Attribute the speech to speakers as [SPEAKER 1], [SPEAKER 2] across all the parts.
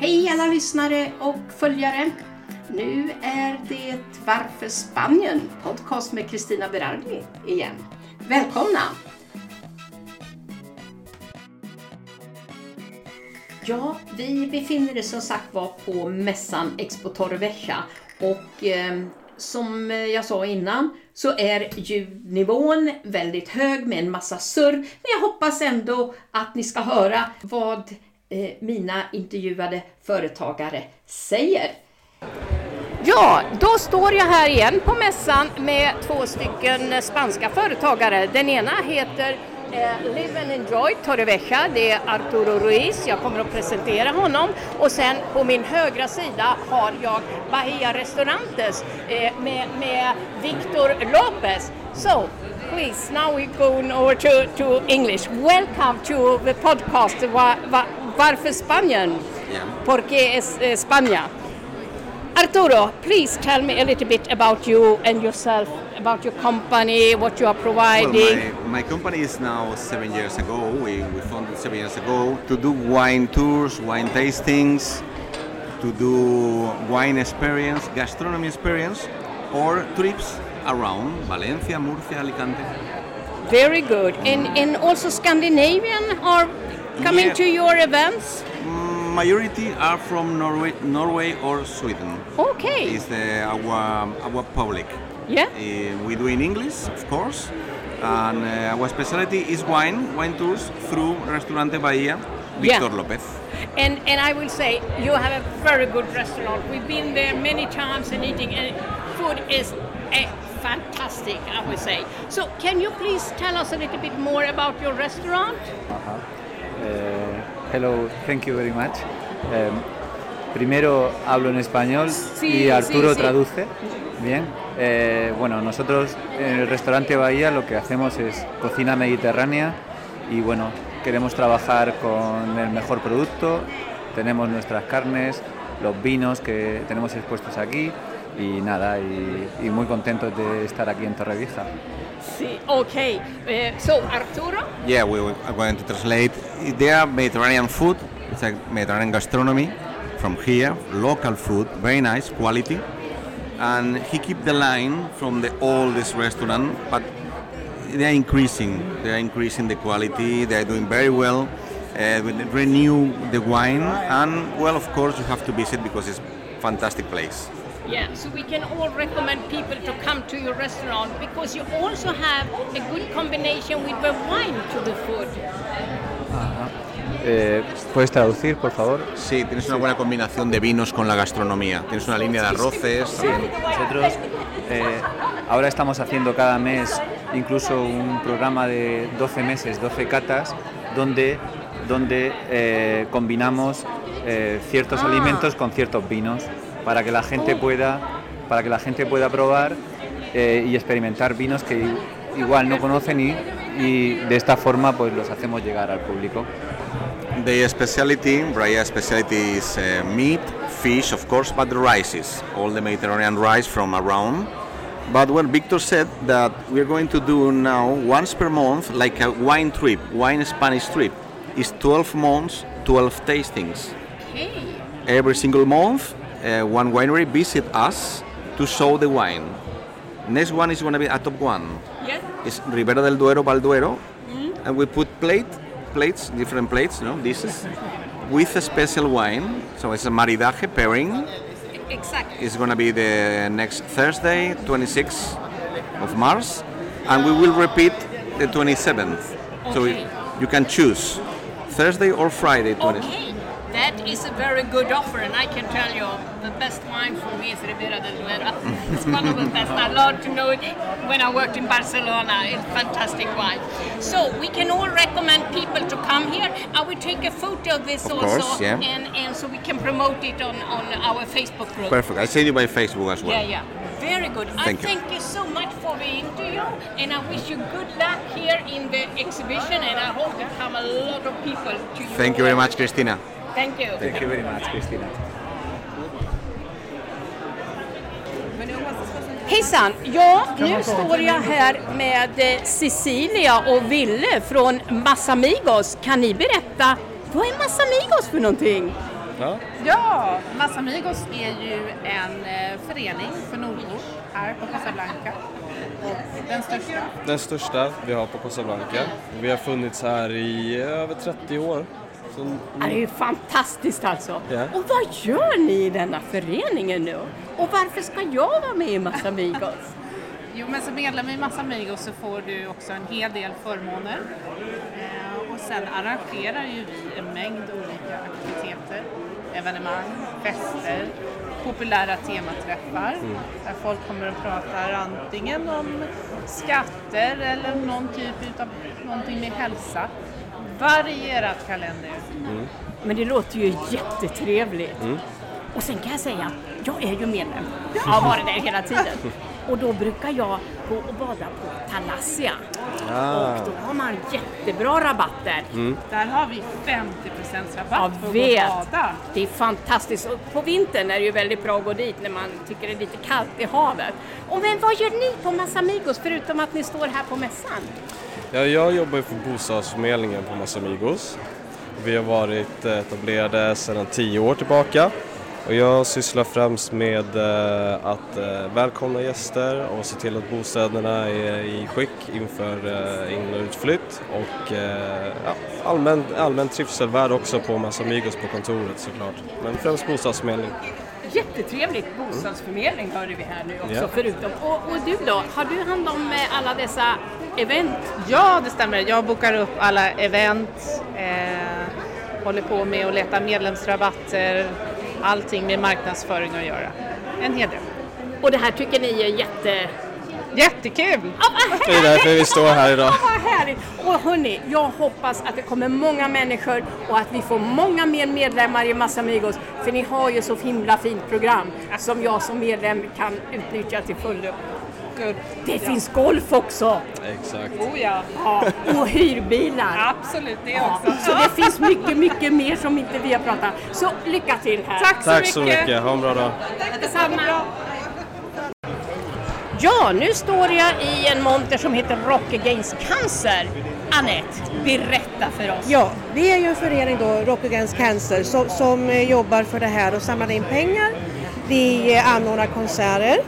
[SPEAKER 1] Hej alla lyssnare och följare! Nu är det Varför Spanien? Podcast med Kristina Berardi igen. Välkomna! Ja, vi befinner oss som sagt var på mässan Expo Torrevieja och eh, som jag sa innan så är ljudnivån väldigt hög med en massa surr. Men jag hoppas ändå att ni ska höra vad eh, mina intervjuade företagare säger. Ja, då står jag här igen på mässan med två stycken spanska företagare. Den ena heter eh, Live and Enjoy Torrevieja, det är Arturo Ruiz, jag kommer att presentera honom och sen på min högra sida har jag Bahia Restaurantes eh, med, med Victor Lopez. So, please, now we're going over to, to English. Welcome to the podcast Varför Spanien?
[SPEAKER 2] Yeah.
[SPEAKER 1] ¿Por qué es España? Arturo, please tell me a little bit about you and yourself, about your company, what you are providing.
[SPEAKER 2] Well, my, my company is now seven years ago. We, we founded seven years ago to do wine tours, wine tastings, to do wine experience, gastronomy experience, or trips around Valencia, Murcia, Alicante.
[SPEAKER 1] Very good. And, and also Scandinavian are coming
[SPEAKER 2] Yeah.
[SPEAKER 1] to your events?
[SPEAKER 2] Majority are from Norway, Norway or Sweden.
[SPEAKER 1] Okay.
[SPEAKER 2] Is the our our public.
[SPEAKER 1] Yeah.
[SPEAKER 2] Uh, we do in English, of course, and uh, our specialty is wine, wine tours through Restaurante Bahia,
[SPEAKER 1] Yeah.
[SPEAKER 2] Victor Lopez.
[SPEAKER 1] And and I will say you have a very good restaurant. We've been there many times and eating, and food is eh, fantastic. I would say. So can you please tell us a little bit more about your restaurant?
[SPEAKER 3] Eh, hello, thank you very much. Eh, primero hablo en español
[SPEAKER 1] Sí,
[SPEAKER 3] y Arturo
[SPEAKER 1] sí, sí.
[SPEAKER 3] traduce. Bien. Eh, bueno, nosotros en el restaurante Bahía lo que hacemos es cocina mediterránea y bueno, queremos trabajar con el mejor producto. Tenemos nuestras carnes, los vinos que tenemos expuestos aquí y nada, y, y muy contentos de estar aquí en Torrevieja.
[SPEAKER 1] Sí. Okay. Eh, so Arturo.
[SPEAKER 2] Yeah, we we are going to translate. They are Mediterranean food. It's like Mediterranean gastronomy from here, local food, very nice quality. And he keep the line from the oldest restaurant, but they are increasing. They are increasing the quality. They are doing very well. Uh, we renew the wine, and well, of course, you have to visit because it's fantastic place.
[SPEAKER 1] Yeah, so we can all recommend people to come to your restaurant because you also have a good combination with the wine to the food.
[SPEAKER 3] Eh, ¿Puedes traducir, por favor?
[SPEAKER 2] Sí, tienes una buena combinación de vinos con la gastronomía. Tienes una línea de arroces. también.
[SPEAKER 3] Nosotros eh, ahora estamos haciendo cada mes incluso un programa de 12 meses, 12 catas, donde, donde eh, combinamos eh, ciertos
[SPEAKER 1] Ah.
[SPEAKER 3] alimentos con ciertos vinos para que la gente pueda, para que la gente pueda probar eh, y experimentar vinos que igual no conocen y, y de esta forma pues los hacemos llegar al público.
[SPEAKER 2] The specialty, Braya specialty is uh, meat, fish, of course, but the rices, all the Mediterranean rice from around. But what Victor said that we're going to do now once per month, like a wine trip, wine Spanish trip, is 12 months, 12 tastings.
[SPEAKER 1] Okay.
[SPEAKER 2] Every single month, uh, one winery visit us to show the wine. Next one is going to be a top one.
[SPEAKER 1] Yes.
[SPEAKER 2] It's Ribera del Duero, Balduero, and we put plate, plates, different plates, you know, dishes, with a special wine. So it's a maridaje pairing.
[SPEAKER 1] Exactly.
[SPEAKER 2] It's going to be the next Thursday, 26th of March, and we will repeat the 27th. So you can choose Thursday or Friday. 20.
[SPEAKER 1] Okay. That is a very good offer, and I can tell you the best wine for me is Ribera del Duero. it's one of the best. I love to know it when I worked in Barcelona. It's fantastic wine. So we can all recommend people to come here. I will take a photo of this
[SPEAKER 2] Of
[SPEAKER 1] also,
[SPEAKER 2] course, yeah.
[SPEAKER 1] and, and so we can promote it on, on our Facebook group.
[SPEAKER 2] Perfect. I send you by Facebook as well.
[SPEAKER 1] Yeah, yeah. Very good.
[SPEAKER 2] Thank
[SPEAKER 1] I
[SPEAKER 2] you.
[SPEAKER 1] thank you so much for the interview, and I wish you good luck here in the exhibition, and I hope to come a lot of people to you.
[SPEAKER 2] Thank you very much, Christina.
[SPEAKER 1] Thank you.
[SPEAKER 3] Thank you very much, Cristina.
[SPEAKER 1] Hejsan! Ja, nu står jag här med eh, Cecilia och Ville från Massamigos. Kan ni berätta, vad är Massamigos för någonting?
[SPEAKER 4] Ja.
[SPEAKER 5] Ja, Massamigos är ju en eh, förening för nordbor här på Casablanca. Och den största.
[SPEAKER 4] Den största vi har på Casablanca. Vi har funnits här i över 30 år. Så,
[SPEAKER 1] Ja, Det är ju fantastiskt alltså.
[SPEAKER 4] Ja.
[SPEAKER 1] Och vad gör ni i denna föreningen nu? Och varför ska jag vara med i Massamigos?
[SPEAKER 5] Jo, men som medlem i Massamigos så får du också en hel del förmåner. Eh, och sen arrangerar ju vi en mängd olika aktiviteter, evenemang, fester, populära tematräffar där folk kommer och pratar antingen om skatter eller någon typ av någonting med hälsa. Varierat kalender.
[SPEAKER 1] Men det låter ju jättetrevligt. Och sen kan jag säga, jag är ju medlem. Jag har varit där hela tiden. Och då brukar jag gå och bada på Thalassia. Och då har man jättebra rabatter.
[SPEAKER 5] Där har vi 50% rabatt
[SPEAKER 1] Jag
[SPEAKER 5] för att
[SPEAKER 1] vet.
[SPEAKER 5] gå och bada.
[SPEAKER 1] Det är fantastiskt. Och på vintern är det ju väldigt bra att gå dit när man tycker det är lite kallt i havet. Och men vad gör ni på Massamigos förutom att ni står här på mässan?
[SPEAKER 4] ja, jag jobbar ju för bostadsförmedlingen på Massamigos. Vi har varit eh, etablerade sedan 10 år tillbaka. Och jag sysslar främst med eh, att eh, välkomna gäster och se till att bostäderna är i skick inför eh, in och utflytt och ja, allmän, allmän trivselvärd också på Massamigos på kontoret såklart. Men främst bostadsförmedling.
[SPEAKER 1] Jättetrevligt bostadsförmedling hörde vi här nu också
[SPEAKER 4] Ja.
[SPEAKER 1] förutom. Och, och du då, har du hand om alla dessa event?
[SPEAKER 5] Ja, det stämmer. Jag bokar upp alla event, eh, håller på med att leta medlemsrabatter, allting med marknadsföring att göra. En hel del.
[SPEAKER 1] Och det här tycker ni är jätte...
[SPEAKER 5] Jättekul!
[SPEAKER 1] Vad
[SPEAKER 4] Det är därför vi står här idag.
[SPEAKER 1] Vad härligt! Och hörni, jag hoppas att det kommer många människor och att vi får många mer medlemmar i Massamigos. För ni har ju så himla fint program som jag som medlem kan utnyttja till fullo. Det finns golf också!
[SPEAKER 4] Exakt.
[SPEAKER 5] Oh ja,
[SPEAKER 1] Ja, och hyrbilar.
[SPEAKER 5] absolut det
[SPEAKER 1] Ja,
[SPEAKER 5] också.
[SPEAKER 1] så det finns mycket, mycket mer som inte vi har pratat. Så lycka till här!
[SPEAKER 5] Tack så
[SPEAKER 4] Tack
[SPEAKER 5] mycket!
[SPEAKER 4] så mycket, ha en bra dag.
[SPEAKER 1] Detsamma! Ja, nu står jag i en monter som heter Rock Against Cancer. Anette, berätta för oss.
[SPEAKER 6] Ja, vi är ju en förening då, Rock Against Cancer, som, som eh, jobbar för det här och samlar in pengar. Vi eh, anordnar konserter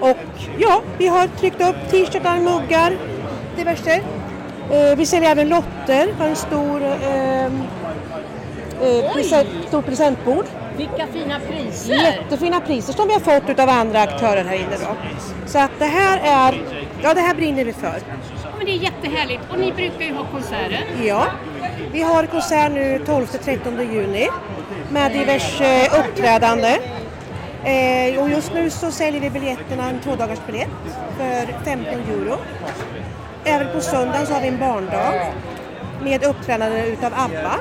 [SPEAKER 6] och ja, vi har tryckt upp t-shirtar, muggar, diverse. Eh, vi säljer även lotter, har en stor, eh, eh, present, stor presentbord.
[SPEAKER 1] Vilka fina priser!
[SPEAKER 6] Jättefina priser som vi har fått av andra aktörer här inne då. Så att det här är, ja det här brinner vi för.
[SPEAKER 1] Men det är jättehärligt och ni brukar ju ha konserter.
[SPEAKER 6] Ja, vi har konsert nu 12-13 juni med diverse uppträdande. Eh, och just nu så säljer vi biljetterna, en tvådagarsbiljett för 15 euro. Även på söndagen så har vi en barndag med uppträdande utav ABBA.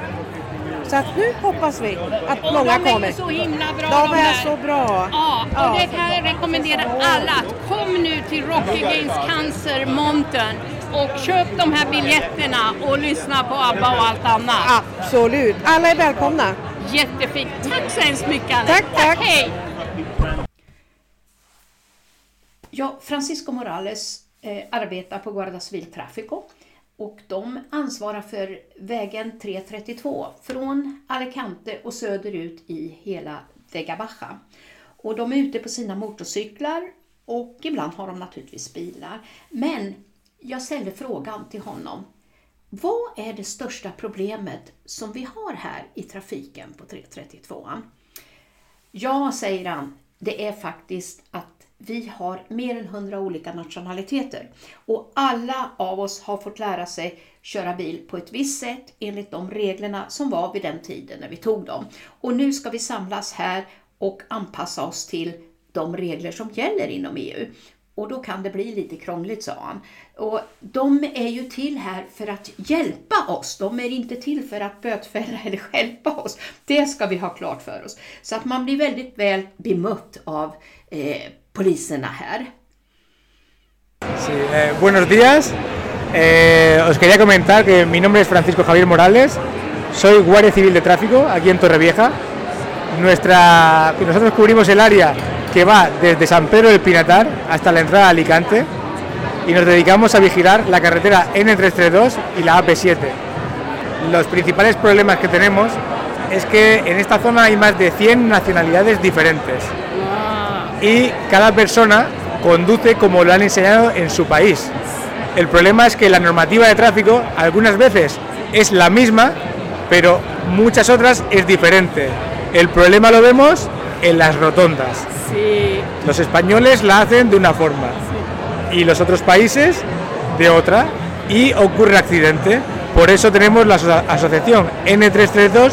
[SPEAKER 6] Så att nu hoppas vi att
[SPEAKER 1] Och
[SPEAKER 6] många
[SPEAKER 1] de är
[SPEAKER 6] kommer.
[SPEAKER 1] så himla bra
[SPEAKER 6] De
[SPEAKER 1] de
[SPEAKER 6] är
[SPEAKER 1] här.
[SPEAKER 6] så bra.
[SPEAKER 1] Ja, och
[SPEAKER 6] Ja.
[SPEAKER 1] det kan jag rekommendera alla. att Kom nu till Rock Against Cancer Mountain och köp de här biljetterna och lyssna på ABBA och allt annat.
[SPEAKER 6] Absolut, alla är välkomna.
[SPEAKER 1] Jättefint. Tack så hemskt mycket Anette.
[SPEAKER 6] Tack, tack.
[SPEAKER 1] Hej!
[SPEAKER 7] Ja, Francisco Morales eh, arbetar på Guarda Civil Tráfico och de ansvarar för vägen 332 från Alicante och söderut i hela Vega Baja. Och de är ute på sina motorcyklar och ibland har de naturligtvis bilar. Men jag ställde frågan till honom. Vad är det största problemet som vi har här i trafiken på 332? Ja, säger han, det är faktiskt att vi har mer än 100 olika nationaliteter och alla av oss har fått lära sig köra bil på ett visst sätt enligt de reglerna som var vid den tiden när vi tog dem. Och nu ska vi samlas här och anpassa oss till de regler som gäller inom EU. Och då kan det bli lite krångligt, sa han. Och de är ju till här för att hjälpa oss. De är inte till för att bötfälla eller stjälpa oss. Det ska vi ha klart för oss. Så att man blir väldigt väl bemött av eh, poliserna här.
[SPEAKER 8] Sí, eh, buenos días. Eh, os quería comentar que mi nombre es Francisco Javier Morales. Soy guardia civil de tráfico aquí en Torrevieja. Nuestra, nosotros cubrimos el área que va desde San Pedro del Pinatar hasta la entrada a Alicante y nos dedicamos a vigilar la carretera N332 y la AP7. Los principales problemas que tenemos es que en esta zona hay más de 100 nacionalidades diferentes y cada persona conduce como lo han enseñado en su país. El problema es que la normativa de tráfico algunas veces es la misma, pero muchas otras es diferente. El problema lo vemos en las rotondas. Los españoles la hacen de una forma y los otros países de otra y ocurre accidente. Por eso tenemos la aso- asociación N332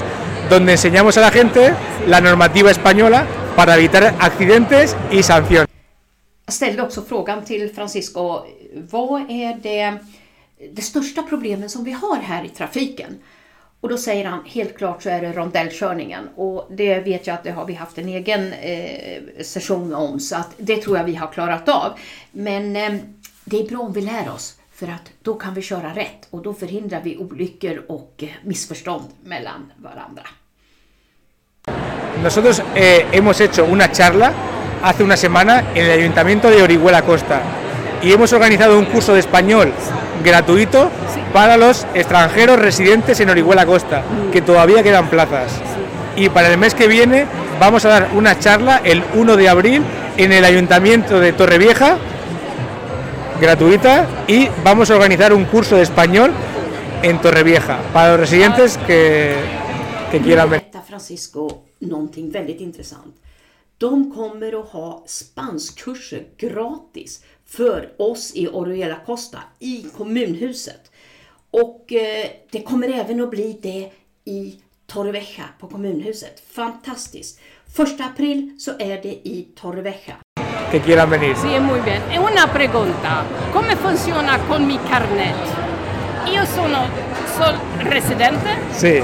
[SPEAKER 8] donde enseñamos a la gente la normativa española para evitar accidentes y sanciones.
[SPEAKER 9] Jag ställde också frågan till Francisco, vad är det, det största problemet som vi har här i trafiken? Och då säger han, helt klart så är det rondellkörningen. Och det vet jag att det har vi haft en egen eh, session om, så att det tror jag vi har klarat av. Men eh, det är bra om vi lär oss, för att då kan vi köra rätt och då förhindrar vi olyckor och eh, missförstånd mellan varandra.
[SPEAKER 8] Nosotros eh, hemos hecho una charla hace una semana en el Ayuntamiento de Orihuela Costa y hemos organizado un curso de español gratuito para los extranjeros residentes en Orihuela Costa, que todavía quedan plazas. Y para el mes que viene vamos a dar una charla el 1 de abril en el Ayuntamiento de Torrevieja, gratuita, y vamos a organizar un curso de español en Torrevieja para los residentes que, que quieran
[SPEAKER 9] berättar Francisco någonting väldigt intressant. De kommer att ha spanskkurser gratis för oss i Orihuela Costa i kommunhuset. Och eh, det kommer även att bli det i Torrevieja på kommunhuset. Fantastiskt! Första april så är det i Torrevieja.
[SPEAKER 8] que quieran venir.
[SPEAKER 1] Sì, muy bien. Una pregunta, come funziona con mi carnet? Io sono sol residente,
[SPEAKER 8] Sí,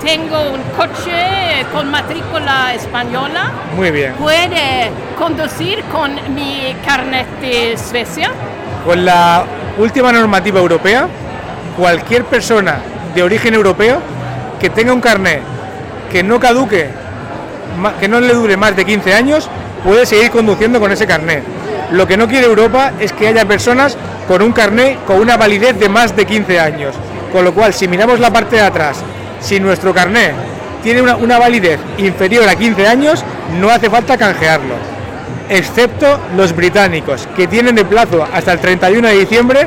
[SPEAKER 1] tengo un coche con matricola spagnola,
[SPEAKER 8] muy bien.
[SPEAKER 1] puede conducir con mi carnet de Suecia?
[SPEAKER 8] Con la última normativa europea, cualquier persona de origen europeo que tenga un carnet que no caduque, que no le dure más de 15 años, puede seguir conduciendo con ese carnet. Lo que no quiere Europa es que haya personas con un carnet con una validez de más de 15 años. Con lo cual, si miramos la parte de atrás, si nuestro carné tiene una, una validez inferior a 15 años, no hace falta canjearlo excepto los británicos, que tienen de plazo hasta el 31 de diciembre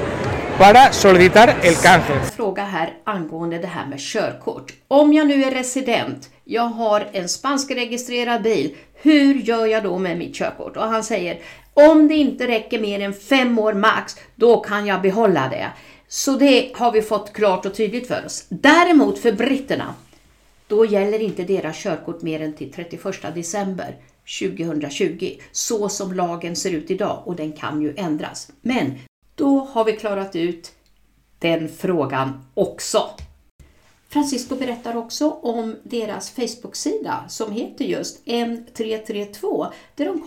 [SPEAKER 8] para solicitar el canje.
[SPEAKER 9] Fråga här angående det här med körkort. Om jag nu är resident, jag har en spanskregistrerad bil, hur gör jag då med mitt körkort? Och han säger, om det inte räcker mer än fem år max, då kan jag behålla det. Så det har vi fått klart och tydligt för oss. Däremot för britterna, då gäller inte deras körkort mer än till 31 december 2020, så som lagen ser ut idag och den kan ju ändras. Men då har vi klarat ut den frågan också. Francisco berättar också om deras Facebook-sida som heter just N332 där de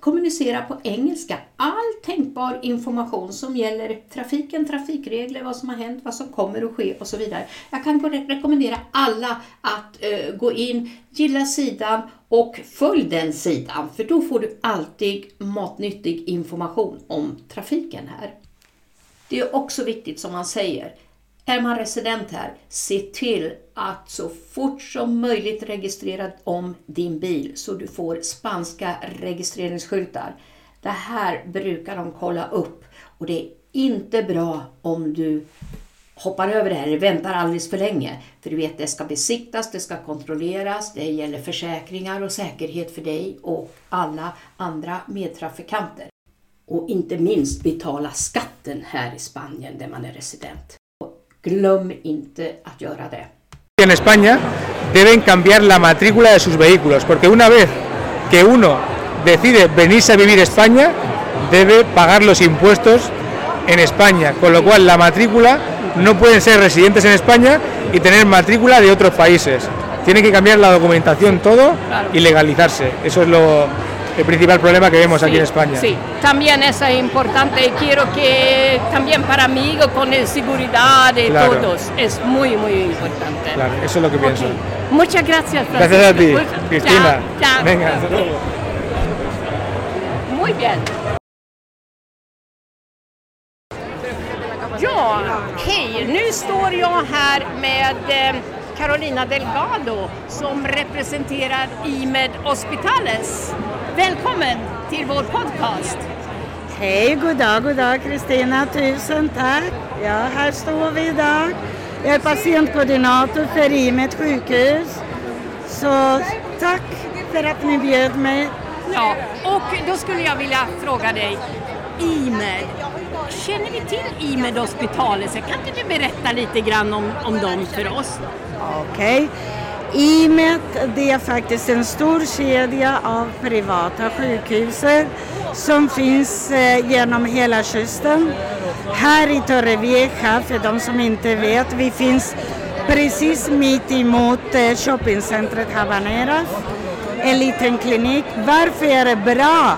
[SPEAKER 9] kommunicerar på engelska all tänkbar information som gäller trafiken, trafikregler, vad som har hänt, vad som kommer att ske och så vidare. Jag kan rekommendera alla att eh, gå in, gilla sidan och följ den sidan för då får du alltid matnyttig information om trafiken här. Det är också viktigt som man säger, är man resident här, se till att så fort som möjligt registrera om din bil så du får spanska registreringsskyltar. Det här brukar de kolla upp och det är inte bra om du hoppar över det här eller väntar alldeles för länge. För du vet, det ska besiktas, det ska kontrolleras, det gäller försäkringar och säkerhet för dig och alla andra medtrafikanter. Och inte minst betala skatten här i Spanien där man är resident.
[SPEAKER 8] En España deben cambiar la matrícula de sus vehículos, porque una vez que uno decide venirse a vivir a España, debe pagar los impuestos en España, con lo cual la matrícula no pueden ser residentes en España y tener matrícula de otros países. Tienen que cambiar la documentación todo y legalizarse. Eso es lo, el principal problema que vemos aquí
[SPEAKER 1] Sí,
[SPEAKER 8] en España.
[SPEAKER 1] Sí, también es importante y quiero que también para mí con el seguridad de
[SPEAKER 8] Claro.
[SPEAKER 1] todos es muy, muy importante.
[SPEAKER 8] Claro, eso es lo que pienso.
[SPEAKER 1] Ok. Muchas gracias,
[SPEAKER 8] Gracias a ti,
[SPEAKER 1] Francisco.
[SPEAKER 8] Cristina.
[SPEAKER 1] Chao, chao.
[SPEAKER 8] Venga, hasta luego.
[SPEAKER 1] Muy bien. Ja, hej! Nu står jag här med eh, Carolina Delgado som representerar IMED Hospitales. Välkommen till vår podcast.
[SPEAKER 3] Hej, god dag, god dag Kristina. Tusen tack. Ja, här står vi idag. Jag är patientkoordinator för IMED sjukhus. Så tack för att ni bjöd mig.
[SPEAKER 1] Ja, och då skulle jag vilja fråga dig, IMED, känner vi till IMED Hospitales? Kan inte du berätta lite grann om, om dem för oss?
[SPEAKER 3] Okej. IMED det är faktiskt en stor kedja av privata sjukhus som finns eh, genom hela kusten. Här i Torrevieja, för de som inte vet, vi finns precis mitt emot eh, shoppingcentret Habanera. En liten klinik. Varför är det bra,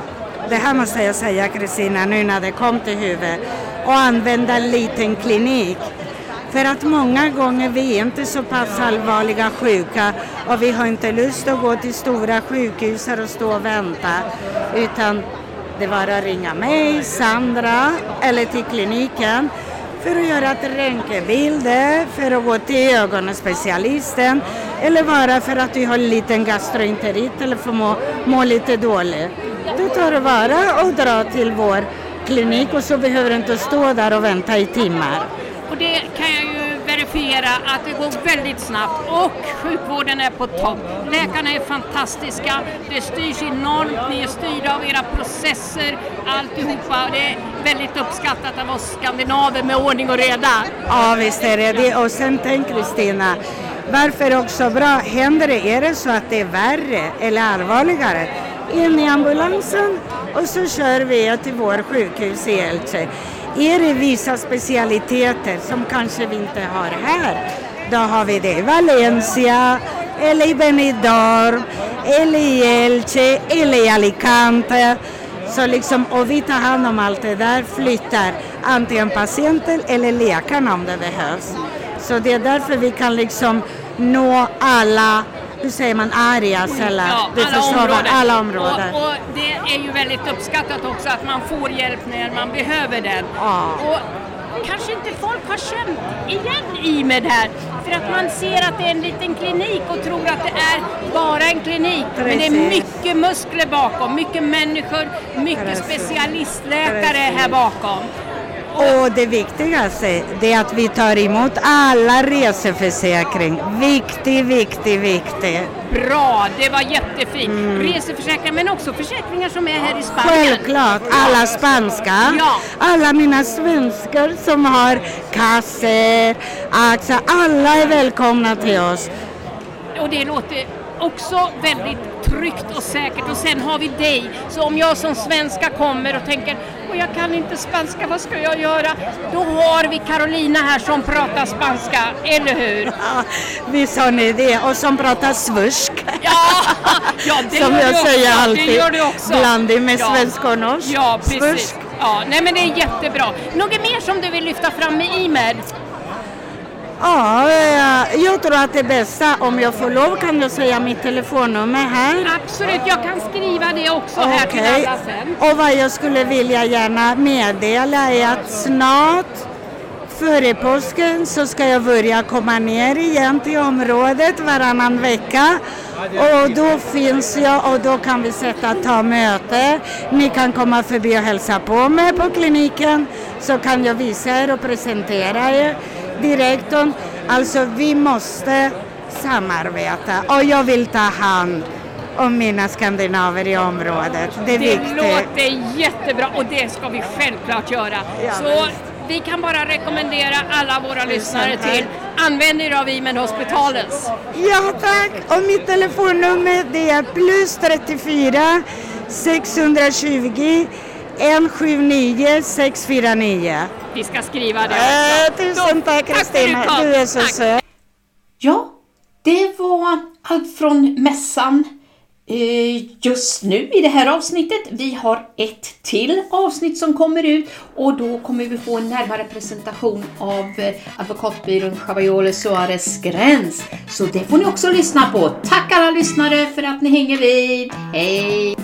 [SPEAKER 3] det här måste jag säga Kristina nu när det kom till huvudet, att använda en liten klinik? För att många gånger vi är inte så pass allvarliga sjuka och vi har inte lust att gå till stora sjukhus och stå och vänta. Utan det var att ringa mig, Sandra eller till kliniken för att göra ett röntgenbilder, för att gå till ögonspecialisten eller bara för att du har en liten gastroenterit eller får må, må lite dåligt. Du tar det och drar till vår klinik och så behöver du inte stå där och vänta i timmar.
[SPEAKER 1] Och det kan jag ju verifiera att det går väldigt snabbt och sjukvården är på topp. Läkarna är fantastiska, det styrs enormt, ni är styrda av era processer, alltihopa. Det är väldigt uppskattat av oss skandinaver med ordning och reda.
[SPEAKER 3] Ja visst är det det. Och sen tänk Kristina, varför är det också bra? Händer det, är det så att det är värre eller allvarligare, in i ambulansen och så kör vi er till vår sjukhus i Älvsjö. Är det vissa specialiteter som kanske vi inte har här, då har vi det i Valencia, eller i Benidorm, eller i Elche, eller i Alicante. Så liksom, och vi tar hand om allt det där, flyttar antingen patienten eller läkarna om det behövs. Så det är därför vi kan liksom nå alla hur säger man, areas eller
[SPEAKER 1] Ja, alla områden.
[SPEAKER 3] alla områden.
[SPEAKER 1] Och, och det är ju väldigt uppskattat också att man får hjälp när man behöver den.
[SPEAKER 3] Ja.
[SPEAKER 1] Och kanske inte folk har känt igen IMED här. För att man ser att det är en liten klinik och tror att det är bara en klinik. Men det är
[SPEAKER 3] Precis.
[SPEAKER 1] mycket muskler bakom, mycket människor, mycket
[SPEAKER 3] Precis.
[SPEAKER 1] specialistläkare här bakom.
[SPEAKER 3] Och det viktigaste det är att vi tar emot alla reseförsäkring. Viktig, viktig, viktig.
[SPEAKER 1] Bra, det var jättefint.
[SPEAKER 3] Mm.
[SPEAKER 1] Reseförsäkringar men också försäkringar som är här i Spanien.
[SPEAKER 3] Självklart, alla spanska.
[SPEAKER 1] Ja.
[SPEAKER 3] Alla mina svenskar som har kasser, AXA, alla är välkomna till oss.
[SPEAKER 1] Och det låter också väldigt tryggt och säkert och sen har vi dig. Så om jag som svenska kommer och tänker och jag kan inte spanska, vad ska jag göra? Då har vi Carolina här som pratar spanska, eller hur?
[SPEAKER 3] Ja, visst har ni det. Och som pratar svusk.
[SPEAKER 1] Ja, ja det
[SPEAKER 3] som
[SPEAKER 1] gör
[SPEAKER 3] jag
[SPEAKER 1] du också.
[SPEAKER 3] säger
[SPEAKER 1] Det
[SPEAKER 3] alltid.
[SPEAKER 1] gör du också.
[SPEAKER 3] Blandning med
[SPEAKER 1] Ja.
[SPEAKER 3] svenska och norsk.
[SPEAKER 1] Ja, precis.
[SPEAKER 3] Svusk.
[SPEAKER 1] Ja, nej men det är jättebra. Något mer som du vill lyfta fram med IMED?
[SPEAKER 3] Ja, eh, jag tror att det bästa, om jag får lov kan jag säga mitt telefonnummer här.
[SPEAKER 1] Absolut, jag kan skriva det också här till alla sen.
[SPEAKER 3] Och vad jag skulle vilja gärna meddela är att snart före påsken så ska jag börja komma ner igen till området varannan vecka. Och då finns jag och då kan vi sätta ta möte. Ni kan komma förbi och hälsa på mig på kliniken så kan jag visa er och presentera er. Direktorn, alltså vi måste samarbeta och jag vill ta hand om mina skandinaver i området. Det är
[SPEAKER 1] Det
[SPEAKER 3] viktigt.
[SPEAKER 1] låter jättebra och det ska vi självklart göra.
[SPEAKER 3] Ja,
[SPEAKER 1] Så
[SPEAKER 3] men-
[SPEAKER 1] vi kan bara rekommendera alla våra lyssnare till använd er av Imen Hospitales.
[SPEAKER 3] Ja tack! Och mitt telefonnummer det är plus 34 620 179 649.
[SPEAKER 1] Vi ska skriva det.
[SPEAKER 3] Äh, tusen tack
[SPEAKER 1] tack för
[SPEAKER 3] Kristina,
[SPEAKER 1] uttal.
[SPEAKER 3] du är så
[SPEAKER 1] Tack.
[SPEAKER 3] söt.
[SPEAKER 9] Ja, det var allt från mässan eh, just nu i det här avsnittet. Vi har ett till avsnitt som kommer ut och då kommer vi få en närmare presentation av eh, advokatbyrån Chavayole Suarez Gräns. Så det får ni också lyssna på. Tack alla lyssnare för att ni hänger vid. Hej!